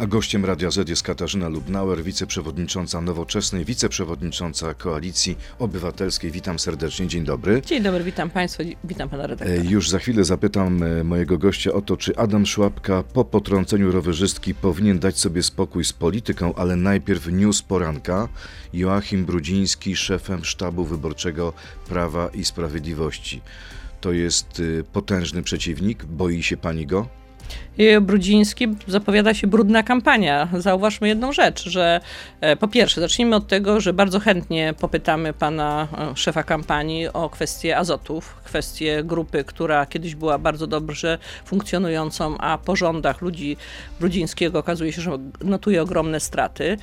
A gościem Radia Z jest Katarzyna Lubnauer, wiceprzewodnicząca Nowoczesnej, wiceprzewodnicząca Koalicji Obywatelskiej. Witam serdecznie, dzień dobry. Dzień dobry, witam Państwa, witam Pana redaktora. Już za chwilę zapytam e, mojego gościa o to, czy Adam Szłapka po potrąceniu rowerzystki powinien dać sobie spokój z polityką, ale najpierw news poranka. Joachim Brudziński, szefem sztabu wyborczego Prawa i Sprawiedliwości. To jest y, potężny przeciwnik, boi się pani go? Brudziński zapowiada się brudna kampania. Zauważmy jedną rzecz, że e, po pierwsze, zacznijmy od tego, że bardzo chętnie popytamy pana e, szefa kampanii o kwestię azotów, kwestię grupy, która kiedyś była bardzo dobrze funkcjonującą, a po rządach ludzi Brudzińskiego okazuje się, że notuje ogromne straty.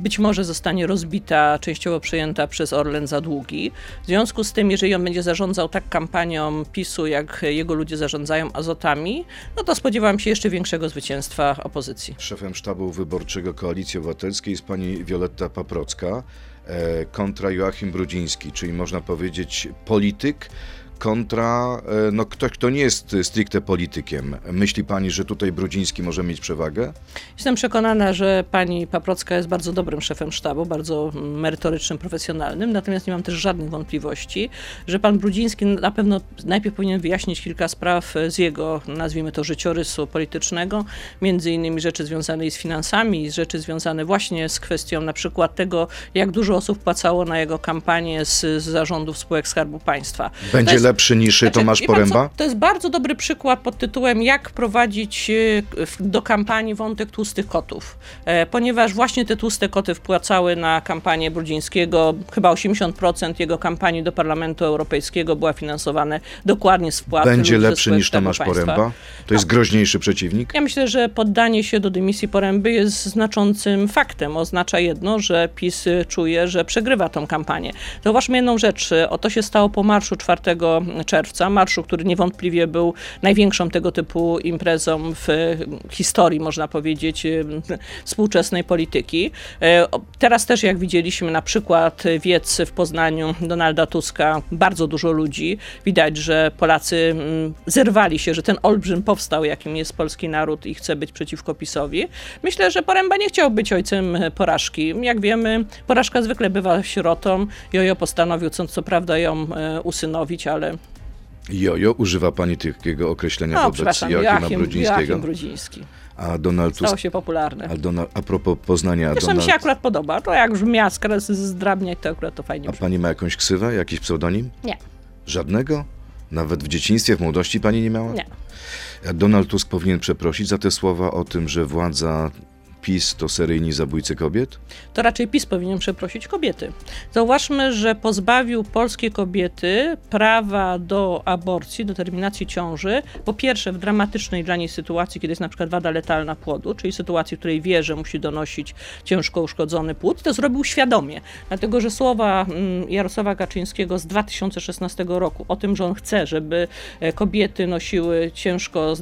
Być może zostanie rozbita, częściowo przejęta przez Orlen za długi. W związku z tym, jeżeli on będzie zarządzał tak kampanią PiSu, jak jego ludzie zarządzają azotami, no to spodziewam się jeszcze większego zwycięstwa opozycji. Szefem sztabu wyborczego Koalicji Obywatelskiej jest pani Wioletta Paprocka e, kontra Joachim Brudziński, czyli można powiedzieć polityk, kontra e, no, ktoś, kto nie jest stricte politykiem. Myśli pani, że tutaj Brudziński może mieć przewagę? Jestem przekonana, że pani Paprocka jest bardzo dobrym szefem sztabu, bardzo merytorycznym, profesjonalnym, natomiast nie mam też żadnych wątpliwości, że pan Brudziński na pewno najpierw powinien wyjaśnić kilka spraw z jego, nazwijmy to, życiorysu politycznego, między innymi rzeczy związane z finansami, rzeczy związane właśnie z kwestią na przykład tego, jak dużo osób płacało na jego kampanię z, z zarządów spółek Skarbu Państwa. Będzie lepszy niż znaczy, Tomasz Poręba? Co, to jest bardzo dobry przykład pod tytułem jak prowadzić e, do kampanii wątek tłustych kotów. E, ponieważ właśnie te tłuste koty wpłacały na kampanię Brudzińskiego, chyba 80% jego kampanii do Parlamentu Europejskiego była finansowane dokładnie z wpłat. Będzie lepszy niż Tomasz Poręba? To jest no. groźniejszy przeciwnik? Ja myślę, że poddanie się do dymisji Poręby jest znaczącym faktem. Oznacza jedno, że PiS czuje, że przegrywa tą kampanię. Zauważmy jedną rzecz. O to się stało po marszu 4 czerwca, marszu, który niewątpliwie był największą tego typu imprezą w historii, można powiedzieć, współczesnej polityki. E, teraz też, jak widzieliśmy, na przykład wiec w Poznaniu Donalda Tuska, bardzo dużo ludzi. Widać, że Polacy zerwali się, że ten olbrzym powstał, jakim jest polski naród i chce być przeciwko PiSowi. Myślę, że Poręba nie chciał być ojcem porażki. Jak wiemy, porażka zwykle bywa sierotą. Jojo postanowił, co, co prawda, ją e, usynowić, ale Jojo, używa pani takiego określenia no, wobec Joachima Joachim, Brudzińskiego? Joachim Brudziński. A Donald Tusk... Stało się popularne. A, Donald, a propos Poznania... Zresztą Donald... mi się akurat podoba. To jak brzmi z zdrabniać, to akurat to fajnie A brzmi. pani ma jakąś ksywę, jakiś pseudonim? Nie. Żadnego? Nawet w dzieciństwie, w młodości pani nie miała? Nie. A Donald Tusk powinien przeprosić za te słowa o tym, że władza PiS to seryjni zabójcy kobiet? To raczej PiS powinien przeprosić kobiety. Zauważmy, że pozbawił polskie kobiety prawa do aborcji, do terminacji ciąży, po pierwsze w dramatycznej dla niej sytuacji, kiedy jest na przykład wada letalna płodu, czyli sytuacji, w której wie, że musi donosić ciężko uszkodzony płód, to zrobił świadomie. Dlatego, że słowa mm, Jarosława Kaczyńskiego z 2016 roku o tym, że on chce, żeby e, kobiety nosiły ciężko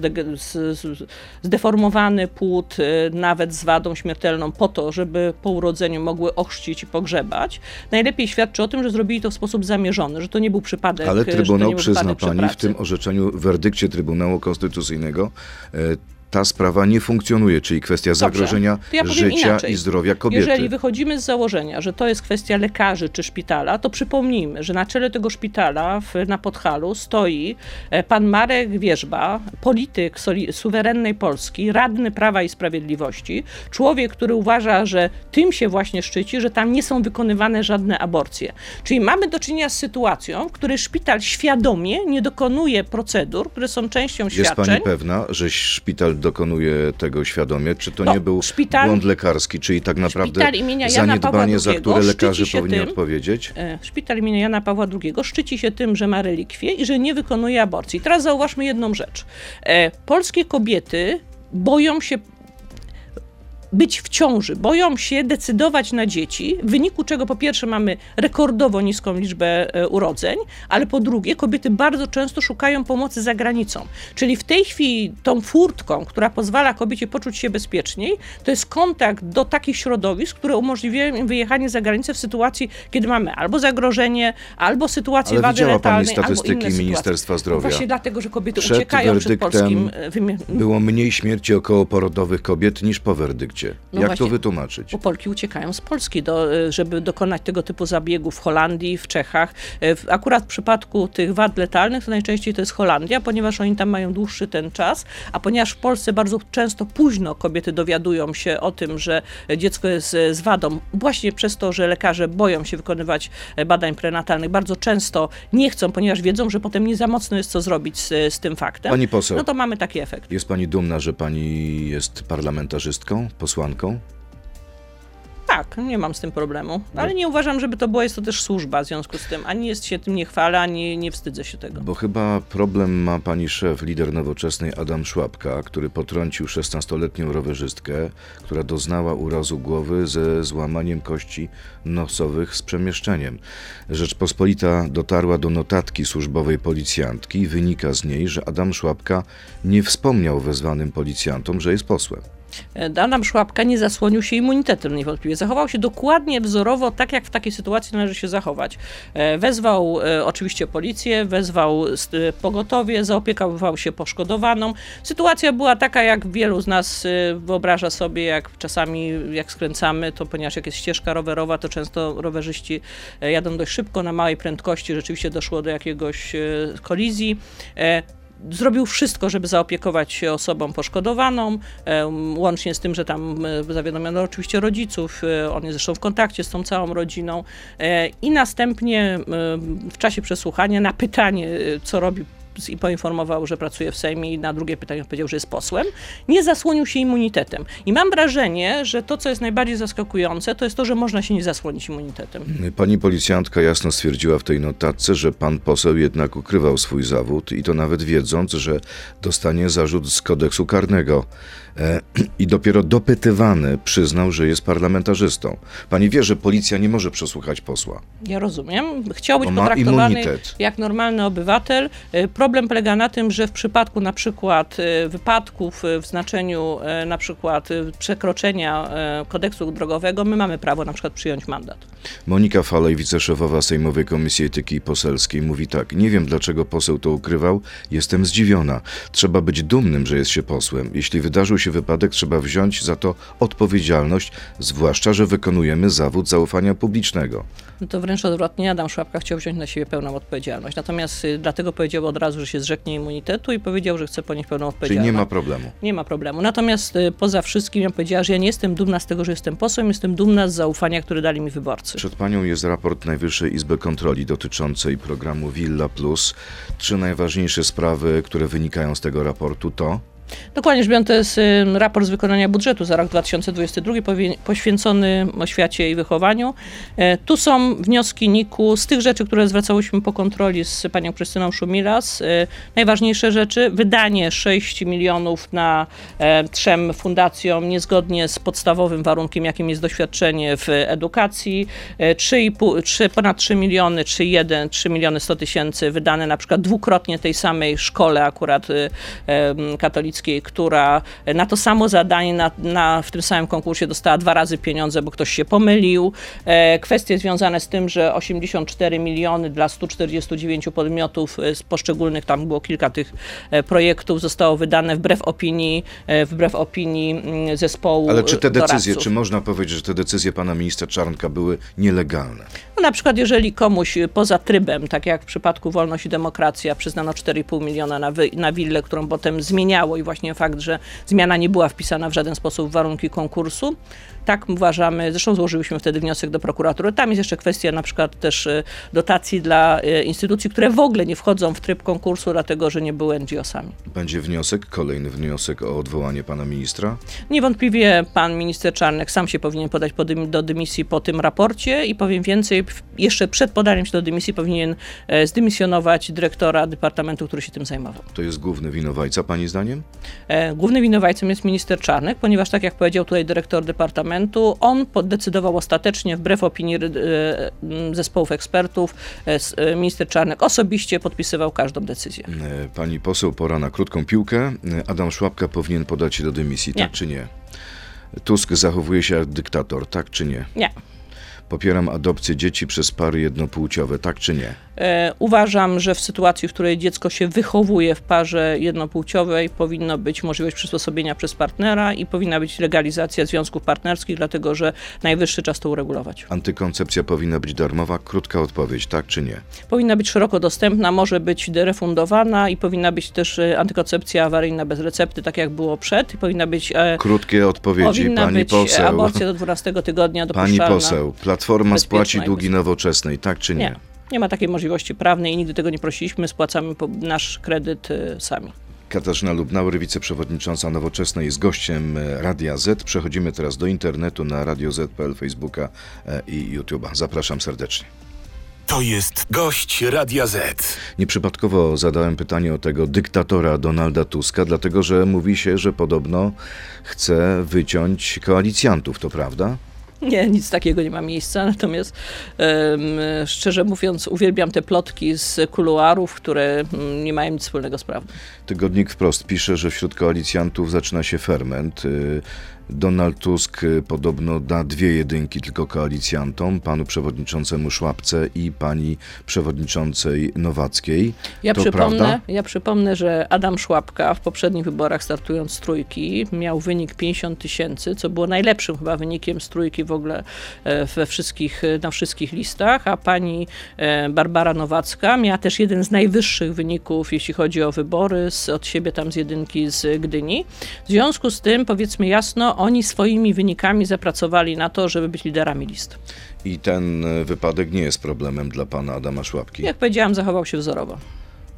zdeformowany płód, e, nawet z wadą śmiertelną po to, żeby po urodzeniu mogły ochrzcić i pogrzebać, najlepiej świadczy o tym, że zrobili to w sposób zamierzony, że to nie był przypadek. Ale Trybunał przyzna pani w tym orzeczeniu, w werdykcie Trybunału Konstytucyjnego e, ta sprawa nie funkcjonuje, czyli kwestia Dobrze, zagrożenia ja życia inaczej. i zdrowia kobiety. Jeżeli wychodzimy z założenia, że to jest kwestia lekarzy czy szpitala, to przypomnijmy, że na czele tego szpitala w, na Podhalu stoi e, pan Marek Wierzba, polityk soli, suwerennej Polski, radny Prawa i Sprawiedliwości, człowiek, który uważa, że tym się właśnie szczyci, że tam nie są wykonywane żadne aborcje. Czyli mamy do czynienia z sytuacją, w której szpital świadomie nie dokonuje procedur, które są częścią świadczeń. Jest pani pewna, że szpital dokonuje tego świadomie? Czy to no, nie był szpital, błąd lekarski, czyli tak naprawdę zaniedbanie, za które lekarze powinni tym, odpowiedzieć? E, szpital imienia Jana Pawła II szczyci się tym, że ma relikwie i że nie wykonuje aborcji. Teraz zauważmy jedną rzecz. E, polskie kobiety boją się być w ciąży, boją się decydować na dzieci, w wyniku czego po pierwsze mamy rekordowo niską liczbę e, urodzeń, ale po drugie kobiety bardzo często szukają pomocy za granicą. Czyli w tej chwili tą furtką, która pozwala kobiecie poczuć się bezpieczniej, to jest kontakt do takich środowisk, które umożliwiają im wyjechanie za granicę w sytuacji, kiedy mamy albo zagrożenie, albo sytuację wady pani letalnej, albo statystyki inne Ministerstwa sytuacje. Zdrowia. Właśnie dlatego, że kobiety Przed uciekają przed polskim e, Było mniej śmierci okołoporodowych kobiet niż po werdykcie. No Jak właśnie. to wytłumaczyć? Bo Polki uciekają z Polski, do, e, żeby dokonać tego typu zabiegów w Holandii, w Czechach. E, Akurat w przypadku tych wad letalnych to najczęściej to jest Holandia, ponieważ oni tam mają dłuższy ten czas, a ponieważ w Polsce bardzo często późno kobiety dowiadują się o tym, że dziecko jest e, z wadą, właśnie przez to, że lekarze boją się wykonywać badań prenatalnych, bardzo często nie chcą, ponieważ wiedzą, że potem nie za mocno jest co zrobić z, z tym faktem. Pani poseł. No to mamy taki efekt. Jest pani dumna, że pani jest parlamentarzystką, posłanką? Tak, nie mam z tym problemu. Ale nie uważam, żeby to była, jest to też służba w związku z tym. Ani jest się tym nie chwalę, ani nie wstydzę się tego. Bo chyba problem ma pani szef, lider nowoczesnej Adam Szłapka, który potrącił 16-letnią rowerzystkę, która doznała urazu głowy ze złamaniem kości nosowych z przemieszczeniem. Rzeczpospolita dotarła do notatki służbowej policjantki. Wynika z niej, że Adam Szłapka nie wspomniał wezwanym policjantom, że jest posłem. E, Adam Szłapka nie zasłonił się immunitetem niewątpliwie. Zachował się dokładnie wzorowo, tak jak w takiej sytuacji należy się zachować. E, Wezwał e, oczywiście policję, wezwał e, pogotowie, zaopiekował się poszkodowaną. Sytuacja była taka, jak wielu z nas e, wyobraża sobie, jak czasami jak skręcamy, to ponieważ jak jest ścieżka rowerowa, to często rowerzyści e, jadą dość szybko, na małej prędkości, rzeczywiście doszło do jakiegoś e, kolizji. Zrobił wszystko, żeby zaopiekować się osobą poszkodowaną, łącznie z tym, że tam e, zawiadomiono oczywiście rodziców, e, on jest zresztą w kontakcie z tą całą rodziną e, i następnie w czasie przesłuchania na pytanie, co robi poinformował, że pracuje w Sejmie i na drugie pytanie powiedział, że jest posłem, nie zasłonił się immunitetem. I mam wrażenie, że to, co jest najbardziej zaskakujące, to jest to, że można się nie zasłonić immunitetem. Pani policjantka jasno stwierdziła w tej notatce, że pan poseł jednak ukrywał swój zawód i to nawet wiedząc, że dostanie zarzut z kodeksu karnego. E, I dopiero dopytywany przyznał, że jest parlamentarzystą. Pani wie, że policja nie może przesłuchać posła. Ja rozumiem. Chciał być potraktowany immunitet. jak normalny obywatel. E, Problem polega na tym, że w przypadku na przykład e, wypadków w znaczeniu na przykład przekroczenia kodeksu drogowego, my mamy prawo na przykład przyjąć mandat. Monika Falej, wiceszefowa Sejmowej Komisji Etyki Poselskiej, mówi tak: Nie wiem, dlaczego poseł to ukrywał. Jestem zdziwiona. Trzeba być dumnym, że jest się posłem. Jeśli wydarzył się wypadek, trzeba wziąć za to odpowiedzialność, zwłaszcza, że wykonujemy zawód zaufania publicznego. No to wręcz odwrotnie, Adam Szłapka chciał wziąć na siebie pełną odpowiedzialność. Natomiast y, dlatego powiedział od razu, że się zrzeknie immunitetu i powiedział, że chce ponieść pełną Czyli odpowiedzialność. nie ma problemu. Nie ma problemu. Natomiast y, poza wszystkim ja powiedziała, że ja nie jestem dumna z tego, że jestem posłem, jestem dumna z zaufania, które dali mi wyborcy. Przed panią jest raport Najwyższej Izby Kontroli dotyczącej programu Villa Plus. Trzy najważniejsze sprawy, które wynikają z tego raportu to Dokładnie rzecz biorąc, to jest raport z wykonania budżetu za rok 2022 powie- poświęcony oświacie i wychowaniu. E, Tu są wnioski NIK-u z tych rzeczy, które zwracałyśmy po kontroli z panią Krystyną Szumilas. E, Najważniejsze rzeczy, wydanie 6 milionów na e, trzem fundacjom niezgodnie z podstawowym warunkiem, jakim jest doświadczenie w edukacji. E, 3,5, 3, ponad 3 miliony, 3,1, 3 miliony 100 tysięcy wydane na przykład dwukrotnie tej samej szkole akurat y, em, katolickiej, która na to samo zadanie na, na, w tym samym konkursie dostała dwa razy pieniądze, bo ktoś się pomylił. E, kwestie związane z tym, że 84 miliony dla 149 podmiotów e, z poszczególnych, tam było kilka tych e, projektów, zostało wydane wbrew opinii, wbrew opinii mm, zespołu Ale czy te decyzje, doradców. czy można powiedzieć, że te decyzje pana ministra Czarnka były nielegalne? No na przykład, jeżeli komuś poza trybem, tak jak w przypadku Wolność i Demokracja, przyznano 4,5 miliona na, wy, na willę, którą potem zmieniało i właśnie fakt, że zmiana nie była wpisana w żaden sposób w warunki konkursu, tak uważamy, zresztą złożyliśmy wtedy wniosek do prokuratury. Tam jest jeszcze kwestia na przykład też y, dotacji dla y, instytucji, które w ogóle nie wchodzą w tryb konkursu, dlatego że nie były NGO-sami. Będzie wniosek, kolejny wniosek o odwołanie pana ministra? Niewątpliwie pan minister Czarnek sam się powinien podać do dymisji po tym raporcie i powiem więcej, jeszcze przed podaniem się do dymisji powinien e, zdymisjonować dyrektora departamentu, który się tym zajmował. To jest główny winowajca, pani zdaniem? E, Głównym winowajcą jest minister Czarnek, ponieważ tak jak powiedział tutaj dyrektor departamentu, on podecydował ostatecznie wbrew opinii e, zespołów ekspertów, e, minister Czarnek osobiście podpisywał każdą decyzję. Pani poseł, pora na krótką piłkę. Adam Szłapka powinien podać się do dymisji, Nie. tak czy nie? Tusk zachowuje się jak dyktator, tak czy nie? Nie. Popieram adopcję dzieci przez pary jednopłciowe, tak czy nie? E, Uważam, że w sytuacji, w której dziecko się wychowuje w parze jednopłciowej, powinno być możliwość przysposobienia przez partnera i powinna być legalizacja związków partnerskich, dlatego że najwyższy czas to uregulować. Antykoncepcja powinna być darmowa? Krótka odpowiedź, tak czy nie? Powinna być szeroko dostępna, może być refundowana i powinna być też e, antykoncepcja awaryjna bez recepty, tak jak było przed. I powinna być, e, Krótkie odpowiedzi, powinna pani być poseł. aborcja do 12 tygodnia Pani dopuszczalna. poseł, Platforma spłaci długi nowoczesnej, tak czy nie? Nie. Nie ma takiej możliwości prawnej i nigdy tego nie prosiliśmy. Spłacamy nasz kredyt e, sami. Katarzyna Lubnauer, wiceprzewodnicząca Nowoczesnej, jest gościem e, Radia Z. Przechodzimy teraz do internetu na radioz.pl, Facebooka e, i YouTube'a. Zapraszam serdecznie. To jest gość Radia Z. Nieprzypadkowo zadałem pytanie o tego dyktatora Donalda Tuska, dlatego że mówi się, że podobno chce wyciąć koalicjantów, to prawda? Nie, nic takiego nie ma miejsca, natomiast em, szczerze mówiąc uwielbiam te plotki z kuluarów, które mm, nie mają nic wspólnego z prawdą. Tygodnik wprost pisze, że wśród koalicjantów zaczyna się ferment. Y, Donald Tusk y, podobno da dwie jedynki tylko koalicjantom, panu przewodniczącemu Szłapce i pani przewodniczącej Nowackiej. Ja to przypomnę, prawda? ja przypomnę, że Adam Szłapka w poprzednich wyborach startując z trójki miał wynik 50 tysięcy, co było najlepszym chyba wynikiem z trójki w ogóle e, we wszystkich, e, na wszystkich listach, a pani e, Barbara Nowacka miała też jeden z najwyższych wyników, jeśli chodzi o wybory, z, od siebie tam z jedynki z Gdyni. W związku z tym, powiedzmy jasno, oni swoimi wynikami zapracowali na to, żeby być liderami list. I ten wypadek nie jest problemem dla pana Adama Szłapki. Jak powiedziałam, zachował się wzorowo.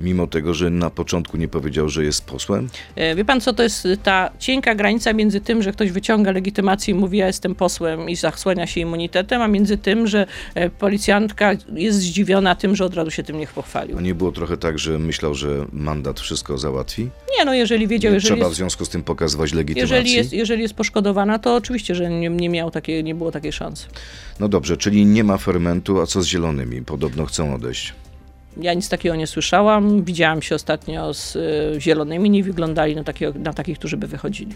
Mimo tego, że na początku nie powiedział, że jest posłem? E, Wie pan, co to jest ta cienka granica między tym, że ktoś wyciąga legitymację i mówi, ja jestem posłem i zasłania się immunitetem, a między tym, że e, policjantka jest zdziwiona tym, że od razu się tym nie pochwalił. A nie było trochę tak, że myślał, że mandat wszystko załatwi? Nie, no jeżeli wiedział, Nie jeżeli trzeba w jest, związku z tym pokazywać legitymacji? jeżeli jest, jeżeli jest poszkodowana, to oczywiście, że nie, nie miał takiej, nie było takiej szansy. No dobrze, czyli nie ma fermentu, a co z zielonymi? Podobno chcą odejść. Ja nic takiego nie słyszałam. Widziałam się ostatnio z e, zielonymi, nie wyglądali na, takie, na takich, którzy by wychodzili.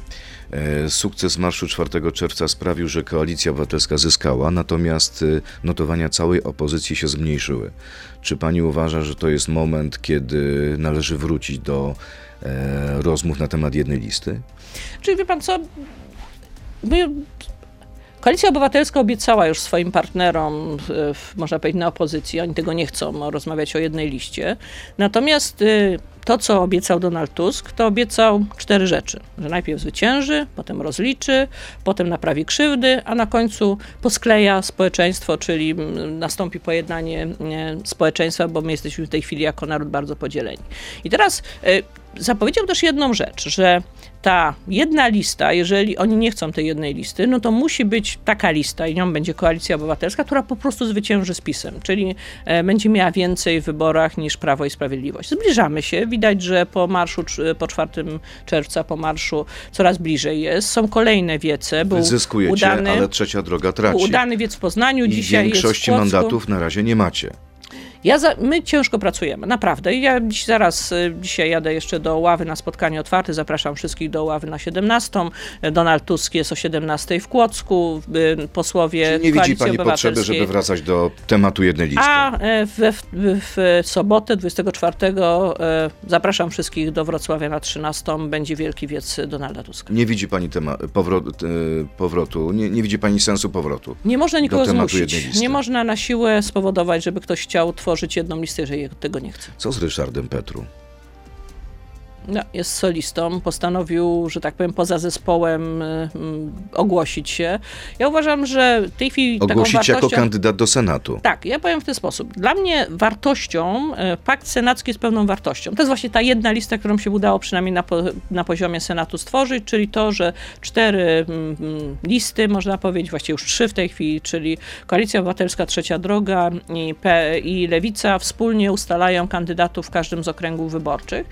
E, Sukces marszu 4 czerwca sprawił, że koalicja obywatelska zyskała, natomiast e, notowania całej opozycji się zmniejszyły. Czy pani uważa, że to jest moment, kiedy należy wrócić do e, rozmów na temat jednej listy? Czyli wie pan co? My, Koalicja Obywatelska obiecała już swoim partnerom, w, można powiedzieć, na opozycji, oni tego nie chcą rozmawiać o jednej liście. Natomiast y, to, co obiecał Donald Tusk, to obiecał cztery rzeczy. Że najpierw zwycięży, potem rozliczy, potem naprawi krzywdy, a na końcu poskleja społeczeństwo, czyli nastąpi pojednanie nie, społeczeństwa, bo my jesteśmy w tej chwili jako naród bardzo podzieleni. I teraz zapowiedział też jedną rzecz, że ta jedna lista, jeżeli oni nie chcą tej jednej listy, no to musi być taka lista i nią będzie Koalicja Obywatelska, która po prostu zwycięży z PiSem, czyli e, będzie miała więcej w wyborach niż Prawo i Sprawiedliwość. Zbliżamy się, widać, że po marszu, po 4 czerwca, po marszu coraz bliżej jest. Są kolejne wiece. Był zyskujecie, udany, ale trzecia droga traci. był udany wiec w Poznaniu, I dzisiaj większości jest w mandatów na razie nie macie. Ja za, my ciężko pracujemy, naprawdę. Ja dziś, zaraz, y, dzisiaj jadę jeszcze do ławy na spotkanie otwarte. Zapraszam wszystkich do ławy na 17. Donald Tusk jest o 17 w Kłodzku. y, Posłowie Czy nie widzi Koalicji pani potrzeby, żeby wracać do tematu jednej listy? A e, we, w, w sobotę 24 e, zapraszam wszystkich do Wrocławia na 13. Będzie wielki wiec Donalda Tuska. Nie widzi pani tema- powrot, e, powrotu, nie, nie widzi pani sensu powrotu. Nie można nikogo zmusić. Nie można na siłę spowodować, żeby ktoś chciał tworzyć jedną listę, jeżeli tego nie chce. Co z Ryszardem Petru? No, jest solistą, postanowił, że tak powiem, poza zespołem y, mm, ogłosić się. Ja uważam, że w tej chwili Ogłosić taką jako wartością... kandydat do Senatu. Tak, ja powiem w ten sposób. Dla mnie wartością, e, pakt senacki jest pewną wartością. To jest właśnie ta jedna lista, którą się udało przynajmniej na, po, na poziomie Senatu stworzyć, czyli to, że cztery mm, mm, listy, można powiedzieć, właściwie już trzy w tej chwili, czyli Koalicja Obywatelska Trzecia Droga i, P, i Lewica wspólnie ustalają kandydatów w każdym z okręgów wyborczych.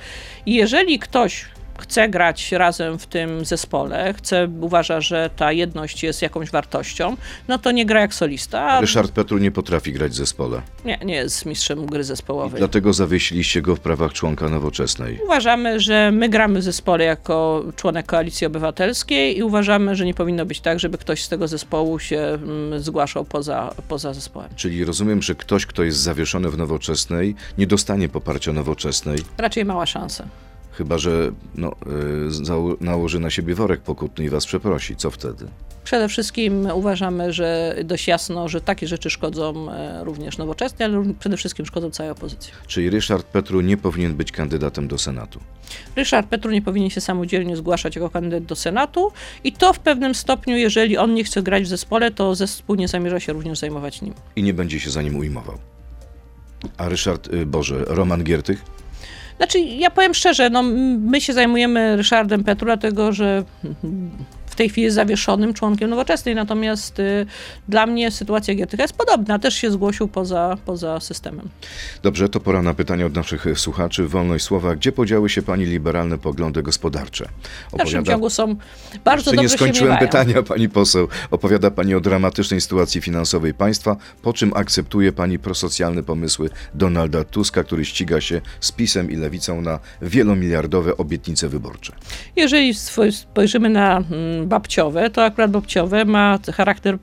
I jeżeli ktoś chce grać razem w tym zespole, chce, uważa, że ta jedność jest jakąś wartością, no to nie gra jak solista. Ryszard Petru nie potrafi grać w zespole. nie, nie jest mistrzem gry zespołowej. Dlatego zawiesiliście go w prawach członka nowoczesnej. Uważamy, że my gramy w zespole jako członek Koalicji Obywatelskiej i uważamy, że nie powinno być tak, żeby ktoś z tego zespołu się mm, zgłaszał poza, poza zespołem. Czyli rozumiem, że ktoś, kto jest zawieszony w nowoczesnej, nie dostanie poparcia nowoczesnej, Raczej mała szansa. Chyba że no, y, nałoży na siebie worek pokutny i was przeprosi. Co wtedy? Przede wszystkim uważamy, że dość jasno, że takie rzeczy szkodzą e, również nowoczesnej, ale przede wszystkim szkodzą całej opozycji. Czyli Ryszard Petru nie powinien być kandydatem do Senatu. Ryszard Petru nie powinien się samodzielnie zgłaszać jako kandydat do Senatu i to w pewnym stopniu, jeżeli on nie chce grać w zespole, to zespół nie zamierza się również zajmować nim. I nie będzie się za nim ujmował. A Ryszard, y, Boże, Roman Giertych? Znaczy, ja powiem szczerze, no, my się zajmujemy Ryszardem Petru, dlatego że tej chwili jest zawieszonym członkiem nowoczesnej, natomiast y, dla mnie sytuacja Giertycha jest podobna, też się zgłosił poza, poza systemem. Dobrze, to pora na pytania od naszych słuchaczy. Wolność słowa. Gdzie podziały się pani liberalne poglądy gospodarcze? W dalszym ciągu są bardzo Czy dobrze nie skończyłem pytania, pani poseł. Opowiada pani o dramatycznej sytuacji finansowej państwa, po czym akceptuje pani prosocjalne pomysły Donalda Tuska, który ściga się z PiSem i lewicą na wielomiliardowe obietnice wyborcze. Jeżeli spojrzymy na mm, babciowe, to akurat babciowe ma charakter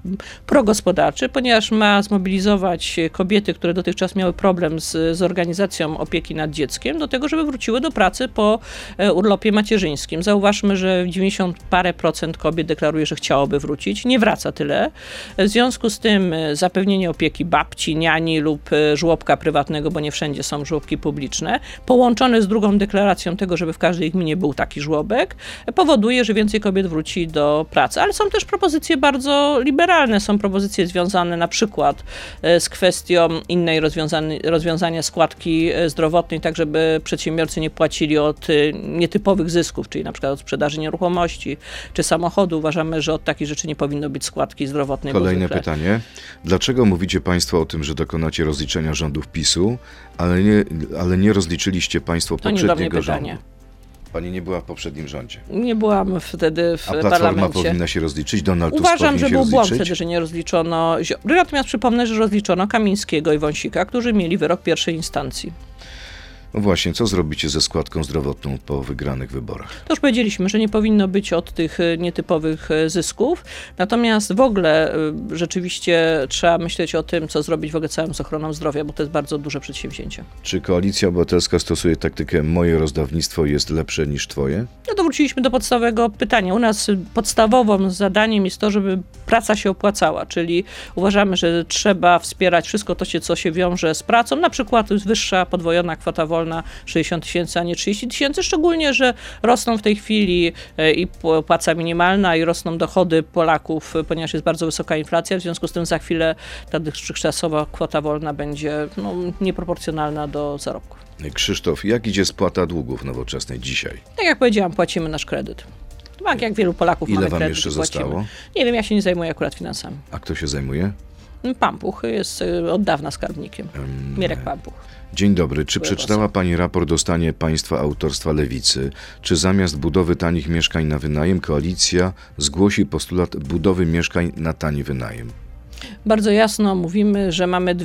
progospodarczy, ponieważ ma zmobilizować kobiety, które dotychczas miały problem z, z organizacją opieki nad dzieckiem, do tego, żeby wróciły do pracy po e, urlopie macierzyńskim. Zauważmy, że 90 parę procent kobiet deklaruje, że chciałoby wrócić. Nie wraca tyle. W związku z tym e, zapewnienie opieki babci, niani lub e, żłobka prywatnego, bo nie wszędzie są żłobki publiczne, połączone z drugą deklaracją tego, żeby w każdej gminie był taki żłobek, powoduje, że więcej kobiet wróci do pracy. Ale są też propozycje bardzo liberalne. Są propozycje związane na przykład e, z kwestią innej rozwiązania, rozwiązania składki e, zdrowotnej, tak żeby przedsiębiorcy nie płacili od e, nietypowych zysków, czyli na przykład od sprzedaży nieruchomości czy samochodu. Uważamy, że od takich rzeczy nie powinno być składki zdrowotnej. Kolejne pytanie. Dlaczego mówicie państwo o tym, że dokonacie rozliczenia rządów PiSu, ale nie, ale nie rozliczyliście państwo do poprzedniego pytanie. Pani nie była w poprzednim rządzie. Nie byłam wtedy w A Platforma parlamencie. powinna się rozliczyć, Donald Tusk Uważam, że był błąd rozliczyć. wtedy, że nie rozliczono Ziobry. Natomiast przypomnę, że rozliczono Kamińskiego i Wąsika, którzy mieli wyrok pierwszej instancji. No właśnie, co zrobicie ze składką zdrowotną po wygranych wyborach? To już powiedzieliśmy, że nie powinno być od tych e, nietypowych e, zysków. Natomiast w ogóle e, rzeczywiście trzeba myśleć o tym, co zrobić w ogóle całym z ochroną zdrowia, bo to jest bardzo duże przedsięwzięcie. Czy Koalicja Obywatelska stosuje taktykę moje rozdawnictwo jest lepsze niż twoje? No to wróciliśmy do podstawowego pytania. U nas y, podstawowym zadaniem jest to, żeby praca się opłacała, czyli uważamy, że trzeba wspierać wszystko to, się, co się wiąże z pracą. Na przykład jest wyższa podwojona kwota wolna 60 tysięcy, a nie 30 tysięcy, szczególnie, że rosną w tej chwili e, i pł- płaca minimalna i rosną dochody Polaków, e, ponieważ jest bardzo wysoka inflacja, w związku z tym za chwilę ta dotychczasowa kwota wolna będzie no, nieproporcjonalna do zarobków. Krzysztof, jak idzie spłata długów nowoczesnej dzisiaj? Tak jak powiedziałam, płacimy nasz kredyt. Tak jak wielu Polaków Ile mamy wam kredyt jeszcze zostało? Nie wiem, ja się nie zajmuję akurat finansami. A kto się zajmuje? Pampuch jest y, od dawna skarbnikiem. Mirek Pampuch. Dzień dobry. Czy przeczytała Pani raport o stanie państwa autorstwa Lewicy? Czy zamiast budowy tanich mieszkań na wynajem, koalicja zgłosi postulat budowy mieszkań na tani wynajem? Bardzo jasno mówimy, że mamy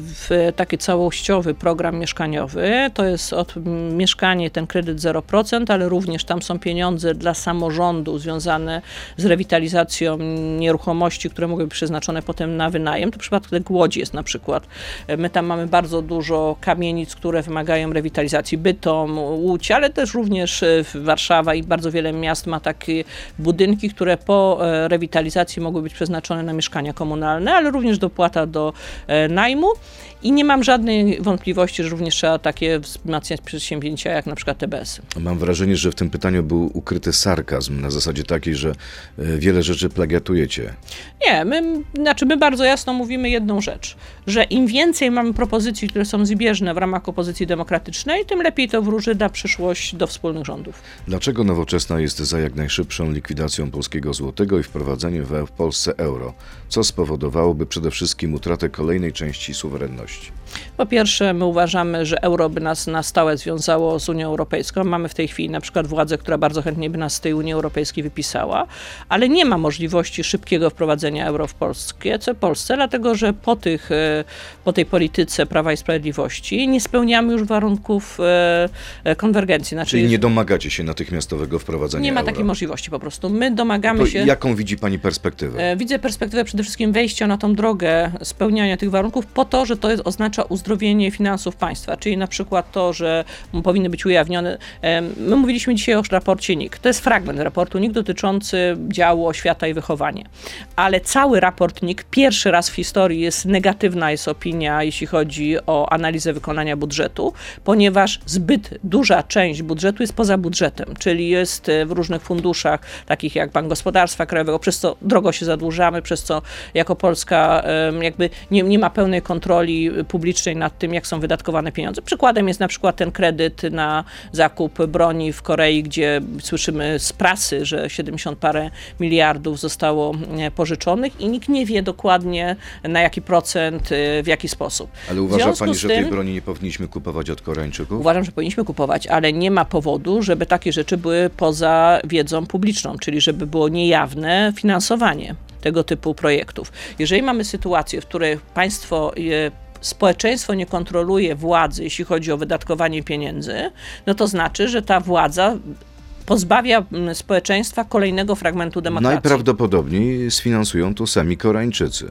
taki całościowy program mieszkaniowy. To jest od mieszkanie, ten kredyt 0%, ale również tam są pieniądze dla samorządu związane z rewitalizacją nieruchomości, które mogły być przeznaczone potem na wynajem. To przypadek Łodzi jest na przykład. E, My tam mamy bardzo dużo kamienic, które wymagają rewitalizacji. Bytom, Łódź, ale też również e, Warszawa i bardzo wiele miast ma takie budynki, które po e, rewitalizacji mogły być przeznaczone na mieszkania komunalne, ale również dopłata do e, najmu. I nie mam żadnej wątpliwości, że również trzeba takie wzmacniać przedsięwzięcia, jak na przykład TBS. Mam wrażenie, że w tym pytaniu był ukryty sarkazm na zasadzie takiej, że e, wiele rzeczy plagiatujecie. Nie, my, znaczy my bardzo jasno mówimy jedną rzecz, że im więcej mamy propozycji, które są zbieżne w ramach opozycji demokratycznej, tym lepiej to wróży na przyszłość do wspólnych rządów. Dlaczego Nowoczesna jest za jak najszybszą likwidacją polskiego złotego i wprowadzeniem w Polsce euro? Co spowodowałoby przede wszystkim utratę kolejnej części suwerenności? Po pierwsze, my uważamy, że euro by nas na stałe związało z Unią Europejską. Mamy w tej chwili na przykład władzę, która bardzo chętnie by nas z tej Unii Europejskiej wypisała, ale nie ma możliwości szybkiego wprowadzenia euro w Polskie, co Polsce, dlatego że po, tych, e, po tej polityce Prawa i Sprawiedliwości nie spełniamy już warunków e, e, konwergencji. Znaczy, Czyli nie domagacie się natychmiastowego wprowadzenia nie ma euro. takiej możliwości po prostu. My domagamy To się... jaką widzi pani perspektywę? Widzę perspektywę przede wszystkim wejścia na tą drogę spełniania tych warunków po to, że to jest, oznacza uzdrowienie finansów państwa, czyli na przykład to, że powinny być ujawnione. My mówiliśmy dzisiaj o raporcie NIK. To jest fragment raportu NIK dotyczący działu oświata i wychowanie. Ale cały raport NIK pierwszy raz w historii jest negatywna jest opinia, jeśli chodzi o analizę wykonania budżetu, ponieważ zbyt duża część budżetu jest poza budżetem, czyli jest e, w różnych funduszach, takich jak Bank Gospodarstwa Krajowego, przez co drogo się zadłużamy, przez co jako Polska jakby nie, nie ma pełnej kontroli publicznej nad tym, jak są wydatkowane pieniądze. Przykładem jest na przykład ten kredyt na zakup broni w Korei, gdzie słyszymy z prasy, że 70 parę miliardów zostało pożyczonych i nikt nie wie dokładnie na jaki procent, e, w jaki sposób. Ale uważa pani, że tym- tej broni nie powinniśmy kupować od Koreańczyków? Uważam, że powinniśmy kupować, ale nie ma powodu, żeby takie rzeczy były poza wiedzą publiczną, czyli żeby było niejawne finansowanie tego typu projektów. Jeżeli mamy sytuację, w której państwo e, społeczeństwo nie kontroluje władzy, jeśli chodzi o wydatkowanie pieniędzy, no to znaczy, że ta władza pozbawia społeczeństwa kolejnego fragmentu demokracji. Najprawdopodobniej sfinansują to sami Koreańczycy.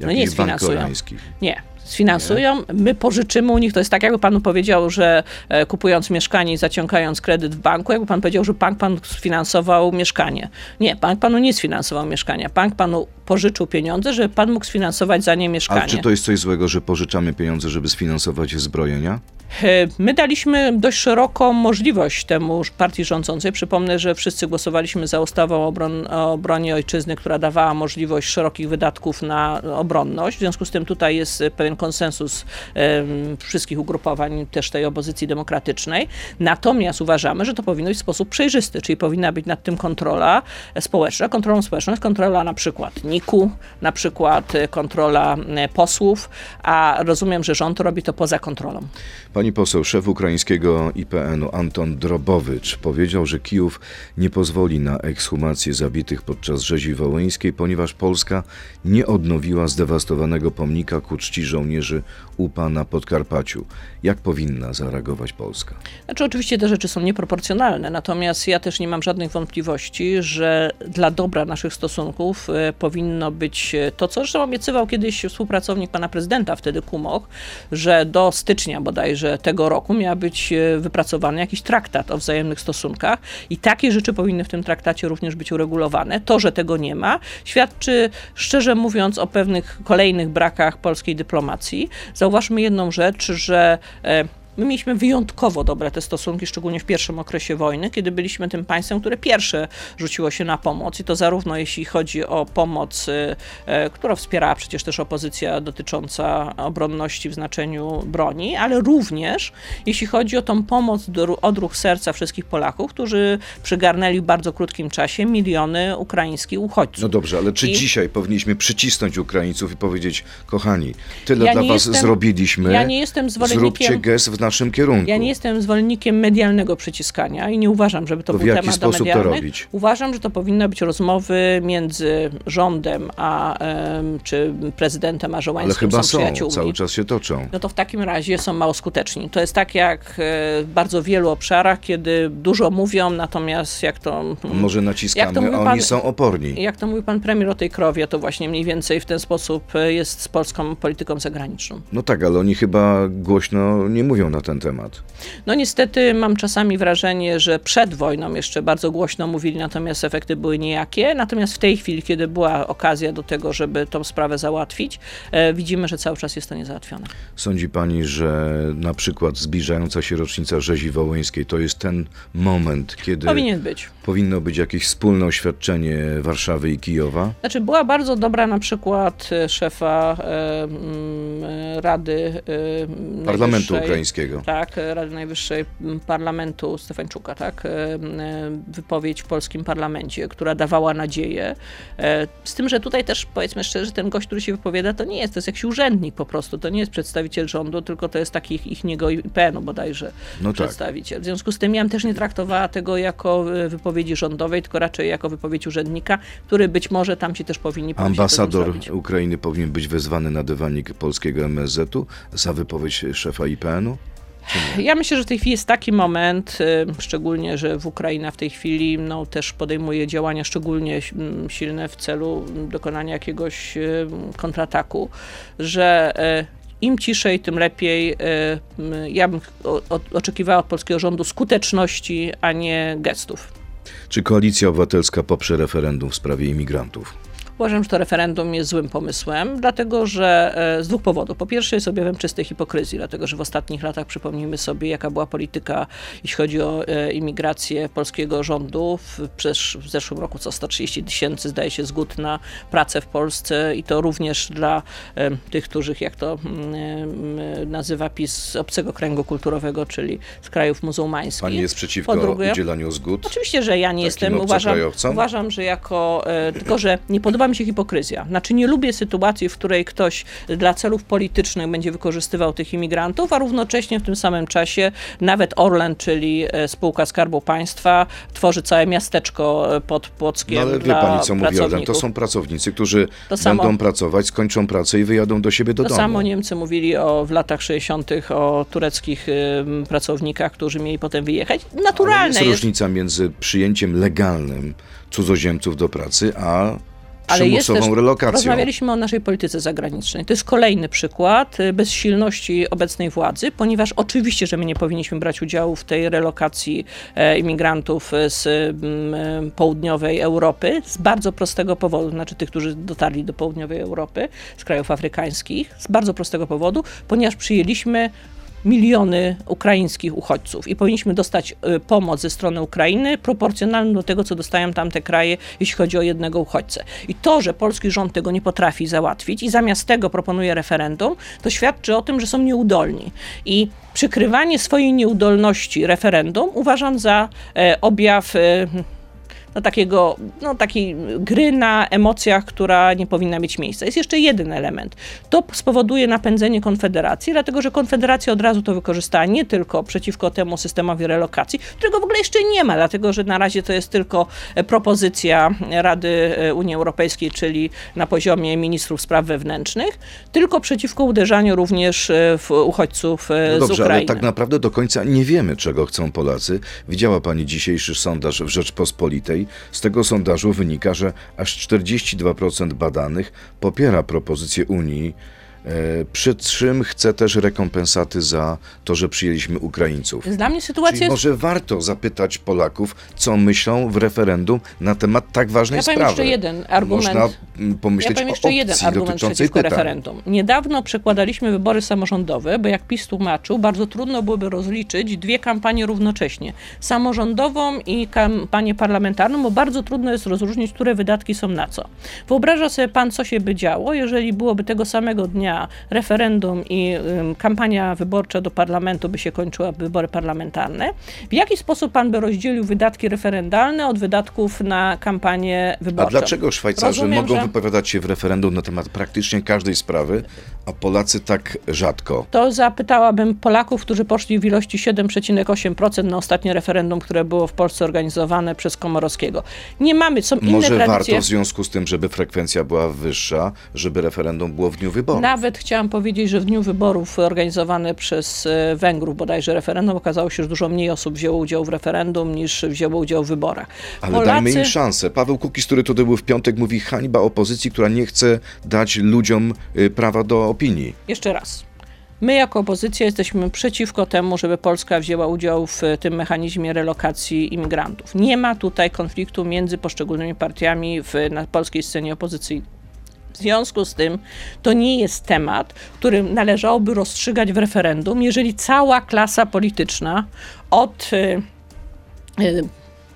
No nie sfinansują. koreański. Nie. Sfinansują, my pożyczymy u nich. To jest tak, jakby panu powiedział, że e, kupując mieszkanie i zaciągając kredyt w banku, jakby pan powiedział, że bank panu sfinansował mieszkanie. Nie, bank panu nie sfinansował mieszkania. Bank panu pożyczył pieniądze, żeby pan mógł sfinansować za nie mieszkanie. Ale czy to jest coś złego, że pożyczamy pieniądze, żeby sfinansować zbrojenia? E, My daliśmy dość szeroką możliwość temu partii rządzącej. Przypomnę, że wszyscy głosowaliśmy za ustawą o, obron- o obronie ojczyzny, która dawała możliwość szerokich wydatków na obronność. W związku z tym tutaj jest pewien konsensus em, wszystkich ugrupowań, też tej opozycji demokratycznej. Natomiast uważamy, że to powinno być w sposób przejrzysty, czyli powinna być nad tym kontrola społeczna. Kontrolą społeczną jest kontrola na przykład NIK-u, na przykład kontrola posłów, a rozumiem, że rząd robi to poza kontrolą. Pani poseł, szef ukraińskiego IPN-u Anton Drobowicz powiedział, że Kijów nie pozwoli na ekshumację zabitych podczas rzezi wołyńskiej, ponieważ Polska nie odnowiła zdewastowanego pomnika ku czci żołnierzy UPA na Podkarpaciu. Jak powinna zareagować Polska? Znaczy, oczywiście te rzeczy są nieproporcjonalne, natomiast ja też nie mam żadnych wątpliwości, że dla dobra naszych stosunków e, powinno być e, to, co zresztą obiecywał kiedyś współpracownik pana prezydenta, wtedy Kumok, że do stycznia bodajże tego roku miał być e, wypracowany jakiś traktat o wzajemnych stosunkach i takie rzeczy powinny w tym traktacie również być uregulowane. To, że tego nie ma, świadczy szczerze mówiąc o pewnych kolejnych brakach polskiej dyplomacji. Zauważmy jedną rzecz, że e, My mieliśmy wyjątkowo dobre te stosunki, szczególnie w pierwszym okresie wojny, kiedy byliśmy tym państwem, które pierwsze rzuciło się na pomoc i to zarówno jeśli chodzi o pomoc, y, e, którą wspierała przecież też opozycja dotycząca obronności w znaczeniu broni, ale również jeśli chodzi o tą pomoc, odruch serca wszystkich Polaków, którzy przygarnęli w bardzo krótkim czasie miliony ukraińskich uchodźców. No dobrze, ale czy I- dzisiaj powinniśmy przycisnąć Ukraińców i powiedzieć, kochani, tyle Ja dla was jestem- zrobiliśmy, ja nie jestem zróbcie zwolennikiem- gest w naszym kierunku. Ja nie jestem zwolennikiem medialnego przyciskania i nie uważam, żeby to, To w był jaki temat sposób to robić? Uważam, że to powinny być rozmowy między rządem a czy prezydentem a Ale Żołańskim chyba są cały czas się toczą. No to w takim razie są mało skuteczni. To jest tak jak e, w bardzo wielu obszarach, kiedy dużo mówią, natomiast jak to. Może Jak to naciskamy, mówi a pan- oni są oporni. Jak to mówił pan premier o tej krowie, to właśnie mniej więcej w ten sposób e, jest z polską polityką zagraniczną. No tak, ale oni chyba głośno nie mówią na ten temat. No niestety mam czasami wrażenie, że przed wojną jeszcze bardzo głośno mówili, natomiast efekty były nijakie. Natomiast w tej chwili, kiedy była okazja do tego, żeby tą sprawę załatwić, e, widzimy, że cały czas jest to niezałatwione. Sądzi pani, że na przykład zbliżająca się rocznica rzezi wołyńskiej to jest ten moment, kiedy Powinien być. powinno być jakieś wspólne oświadczenie Warszawy i Kijowa? Znaczy, była bardzo dobra na przykład e, szefa e, mm, e, Rady e, Parlamentu Najwyższej- Ukraińskiego. Tak, Rady Najwyższej Parlamentu Stefańczuka, tak, wypowiedź w polskim parlamencie, która dawała nadzieję. Z tym, że tutaj też powiedzmy szczerze, ten gość, który się wypowiada, to nie jest, to jest jakiś urzędnik po prostu, to nie jest przedstawiciel rządu, tylko to jest taki ich, ich niego IPN-u bodajże no tak. przedstawiciel. W związku z tym ja też nie traktowała tego jako wypowiedzi rządowej, tylko raczej jako wypowiedź urzędnika, który być może tam ci też powinni Ambasador Ukrainy powinien być wezwany na dywanik polskiego MSZ-u za wypowiedź szefa IPN-u? Ja myślę, że w tej chwili jest taki moment, y, szczególnie, że w Ukraina w tej chwili no, też podejmuje działania szczególnie silne w celu dokonania jakiegoś y, kontrataku, że y, im ciszej, tym lepiej. Ja bym oczekiwała od polskiego rządu skuteczności, a nie gestów. Czy koalicja obywatelska poprze referendum w sprawie imigrantów? Uważam, że to referendum jest złym pomysłem, dlatego że e, z dwóch powodów. Po pierwsze jest objawem czystej hipokryzji, dlatego że w ostatnich latach przypomnijmy sobie, jaka była polityka, jeśli chodzi o e, imigrację polskiego rządu. W, w zeszłym roku co 130 tysięcy zdaje się zgód na pracę w Polsce i to również dla e, tych, których, jak to mm, nazywa PiS, z obcego kręgu kulturowego, czyli z krajów muzułmańskich. Pani jest przeciwko drugie, udzielaniu zgód? Oczywiście, że ja nie jestem. Uważam, uważam, że jako, tylko że nie podoba podoba mi się hipokryzja. Znaczy nie lubię sytuacji, w której ktoś dla celów politycznych będzie wykorzystywał tych imigrantów, a równocześnie w tym samym czasie nawet Orlen, czyli e, spółka Skarbu Państwa, tworzy całe miasteczko e, pod Płockiem no, ale wie pani, co mówi Orlen? To są pracownicy, którzy to będą samo, pracować, skończą pracę i wyjadą do siebie do to domu. To samo Niemcy mówili o, w latach 60. o tureckich pracownikach, którzy mieli potem wyjechać. Naturalne ale jest, jest różnica między przyjęciem legalnym cudzoziemców do pracy, a ale jest też, relokacją. Rozmawialiśmy o naszej polityce zagranicznej. To jest kolejny przykład y, bezsilności obecnej władzy, ponieważ oczywiście, że my nie powinniśmy brać udziału w tej relokacji e, imigrantów z mm, południowej Europy z bardzo prostego powodu, znaczy tych, którzy dotarli do południowej Europy z krajów afrykańskich, z bardzo prostego powodu, ponieważ przyjęliśmy miliony ukraińskich uchodźców i powinniśmy dostać y, pomoc ze strony Ukrainy proporcjonalną do tego, co dostają tamte kraje, jeśli chodzi o jednego uchodźcę. I to, że polski rząd tego nie potrafi załatwić i zamiast tego proponuje referendum, to świadczy o tym, że są nieudolni. I przykrywanie swojej nieudolności referendum uważam za e, objaw e, no, takiego, no, takiej gry na emocjach, która nie powinna mieć miejsca. Jest jeszcze jeden element. To spowoduje napędzenie Konfederacji, dlatego że Konfederacja od razu to wykorzystała nie tylko przeciwko temu systemowi relokacji, którego w ogóle jeszcze nie ma, dlatego że na razie to jest tylko e, propozycja Rady e, Unii Europejskiej, czyli na poziomie ministrów spraw wewnętrznych, tylko przeciwko uderzaniu również e, w uchodźców no dobrze, z Ukrainy. ale tak naprawdę do końca nie wiemy, czego chcą Polacy. Widziała pani dzisiejszy sondaż w Rzeczpospolitej. Z tego sondażu wynika, że aż 42% badanych popiera propozycję Unii przy czym chce też rekompensaty za to, że przyjęliśmy Ukraińców. Dla mnie sytuacja Czyli może warto zapytać Polaków, co myślą w referendum na temat tak ważnej ja sprawy. Ja jeszcze jeden argument. Można pomyśleć ja jeszcze o jeden argument przeciwko pytań. referendum. Niedawno przekładaliśmy wybory samorządowe, bo jak PiS tłumaczył, bardzo trudno byłoby rozliczyć dwie kampanie równocześnie. Samorządową i kampanię parlamentarną, bo bardzo trudno jest rozróżnić, które wydatki są na co. Wyobraża sobie pan, co się by działo, jeżeli byłoby tego samego dnia referendum i kampania wyborcza do parlamentu by się kończyła, wybory parlamentarne, w jaki sposób pan by rozdzielił wydatki referendalne od wydatków na kampanię wyborczą? A dlaczego Szwajcarzy Rozumiem, mogą że... wypowiadać się w referendum na temat praktycznie każdej sprawy, a Polacy tak rzadko? To zapytałabym Polaków, którzy poszli w ilości 7,8% na ostatnie referendum, które było w Polsce organizowane przez Komorowskiego. Nie mamy, są inne Może tradycje. warto w związku z tym, żeby frekwencja była wyższa, żeby referendum było w dniu wyborów. Nawet nawet chciałam powiedzieć, że w dniu wyborów organizowane przez e, Węgrów, bodajże referendum, okazało się, że dużo mniej osób wzięło udział w referendum niż wzięło udział w wyborach. Ale Polacy... dajmy im szansę. Paweł Kukiz, który tutaj był w piątek, mówi hańba opozycji, która nie chce dać ludziom y, prawa do opinii. Jeszcze raz. My jako opozycja jesteśmy przeciwko temu, żeby Polska wzięła udział w tym mechanizmie relokacji imigrantów. Nie ma tutaj konfliktu między poszczególnymi partiami w, na polskiej scenie opozycyjnej. W związku z tym to nie jest temat, który należałoby rozstrzygać w referendum, jeżeli cała klasa polityczna od y, y,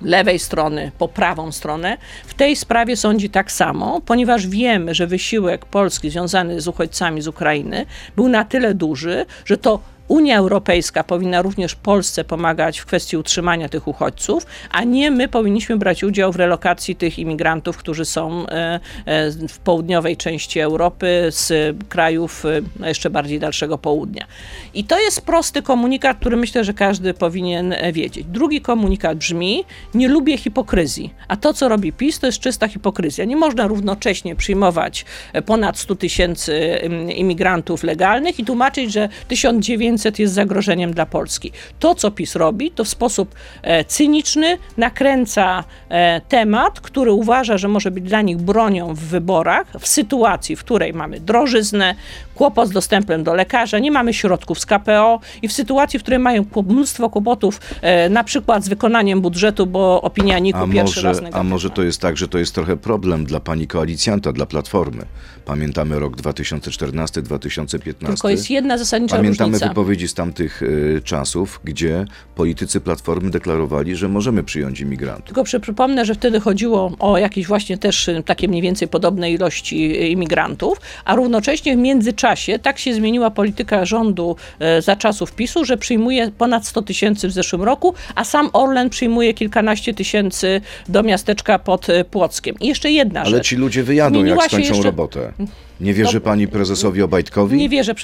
lewej strony po prawą stronę, w tej sprawie sądzi tak samo, ponieważ wiemy, że wysiłek Polski związany z uchodźcami z Ukrainy był na tyle duży, że to Unia Europejska powinna również Polsce pomagać w kwestii utrzymania tych uchodźców, a nie my powinniśmy brać udział w relokacji tych imigrantów, którzy są e, e, w południowej części Europy z krajów e, no, jeszcze bardziej dalszego południa. I to jest prosty komunikat, który myślę, że każdy powinien wiedzieć. Drugi komunikat brzmi: Nie lubię hipokryzji. A to, co robi PiS, to jest czysta hipokryzja. Nie można równocześnie przyjmować ponad 100 tysięcy ym, imigrantów legalnych i tłumaczyć, że 1900 jest zagrożeniem dla Polski. To, co PiS robi, to w sposób e, cyniczny nakręca e, temat, który uważa, że może być dla nich bronią w wyborach, w sytuacji, w której mamy drożyznę, kłopot z dostępem do lekarza, nie mamy środków z KPO i w sytuacji, w której mają mnóstwo kłopotów, e, na przykład z wykonaniem budżetu, bo opinia NIK-u A pierwszy może, raz a negatywna. może to jest tak, że to jest trochę problem dla pani koalicjanta, dla Platformy. Pamiętamy rok 2014-2015. Tylko jest jedna zasadnicza Pamiętamy różnica. wypowiedzi z tamtych y, czasów, gdzie politycy Platformy deklarowali, że możemy przyjąć imigrantów. Tylko przy- przypomnę, że wtedy chodziło o jakieś właśnie też y, takie mniej więcej podobne ilości y, imigrantów, a równocześnie w międzyczasie tak się zmieniła polityka rządu e, za czasów PiSu, że przyjmuje ponad 100 tysięcy w zeszłym roku, a sam Orlen przyjmuje kilkanaście tysięcy do miasteczka pod Płockiem. I jeszcze jedna Ale rzecz. ci ludzie wyjadą, Zmieniła jak skończą jeszcze- robotę. Yeah. Nie wierzy No, pani prezesowi Obajtkowi? Nie wierzę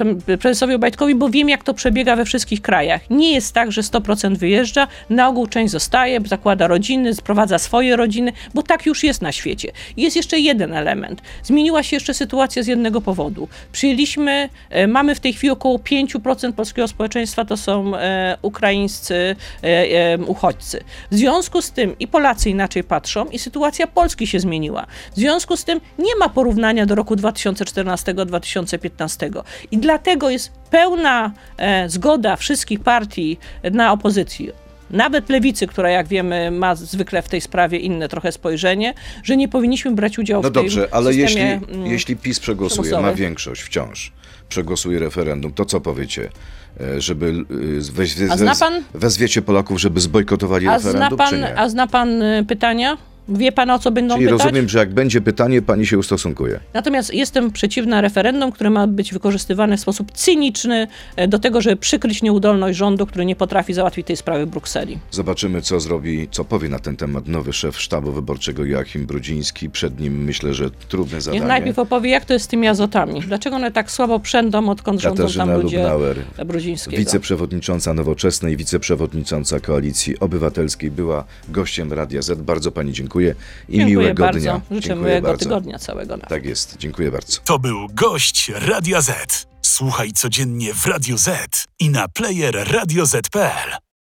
prezesowi Obajtkowi, bo wiem, jak to przebiega we wszystkich krajach. Nie jest tak, że 100% wyjeżdża, na ogół część zostaje, zakłada rodziny, sprowadza swoje rodziny, bo tak już jest na świecie. Jest jeszcze jeden element. Zmieniła się jeszcze sytuacja z jednego powodu. Przyjęliśmy, e, mamy w tej chwili około 5% polskiego społeczeństwa to są e, ukraińscy e, uchodźcy. W związku z tym i Polacy inaczej patrzą i sytuacja Polski się zmieniła. W związku z tym nie ma porównania do roku 2014-2015 i dlatego jest pełna e, zgoda wszystkich partii na opozycji. Nawet lewicy, która jak wiemy ma zwykle w tej sprawie inne trochę spojrzenie, że nie powinniśmy brać udziału No w tym dobrze, ale jeśli, mm, jeśli PiS przegłosuje, ma większość wciąż, przegłosuje referendum, to co powiecie? E, Żeby e, weź, pan- wezwiecie Polaków, żeby zbojkotowali A referendum, pan, czy nie? a zna pan pytania? Wie pan o co będą Czyli pytać? rozumiem, że jak będzie pytanie, pani się ustosunkuje. Natomiast jestem przeciwna referendum, które ma być wykorzystywane w sposób cyniczny e, do tego, żeby przykryć nieudolność rządu, który nie potrafi załatwić tej sprawy w Brukseli. Zobaczymy, co zrobi, co powie na ten temat nowy szef sztabu wyborczego Joachim Brudziński. Przed nim myślę, że trudne zadanie. Niech najpierw opowie, jak to jest z tymi azotami. Dlaczego one tak słabo przędą, odkąd rządzą Katarzyna tam ludzie Lubnauer, Brudzińskiego. wiceprzewodnicząca Nowoczesnej, wiceprzewodnicząca Koalicji Obywatelskiej, była gościem Radia Z. Bardzo pani dziękuję i Dziękuję miłego bardzo. dnia. Życzę Dziękuję miłego bardzo. tygodnia całego. Tak jest, dziękuję bardzo. To był gość Radia Z. Słuchaj codziennie w Radio Z i na player radioz.pl.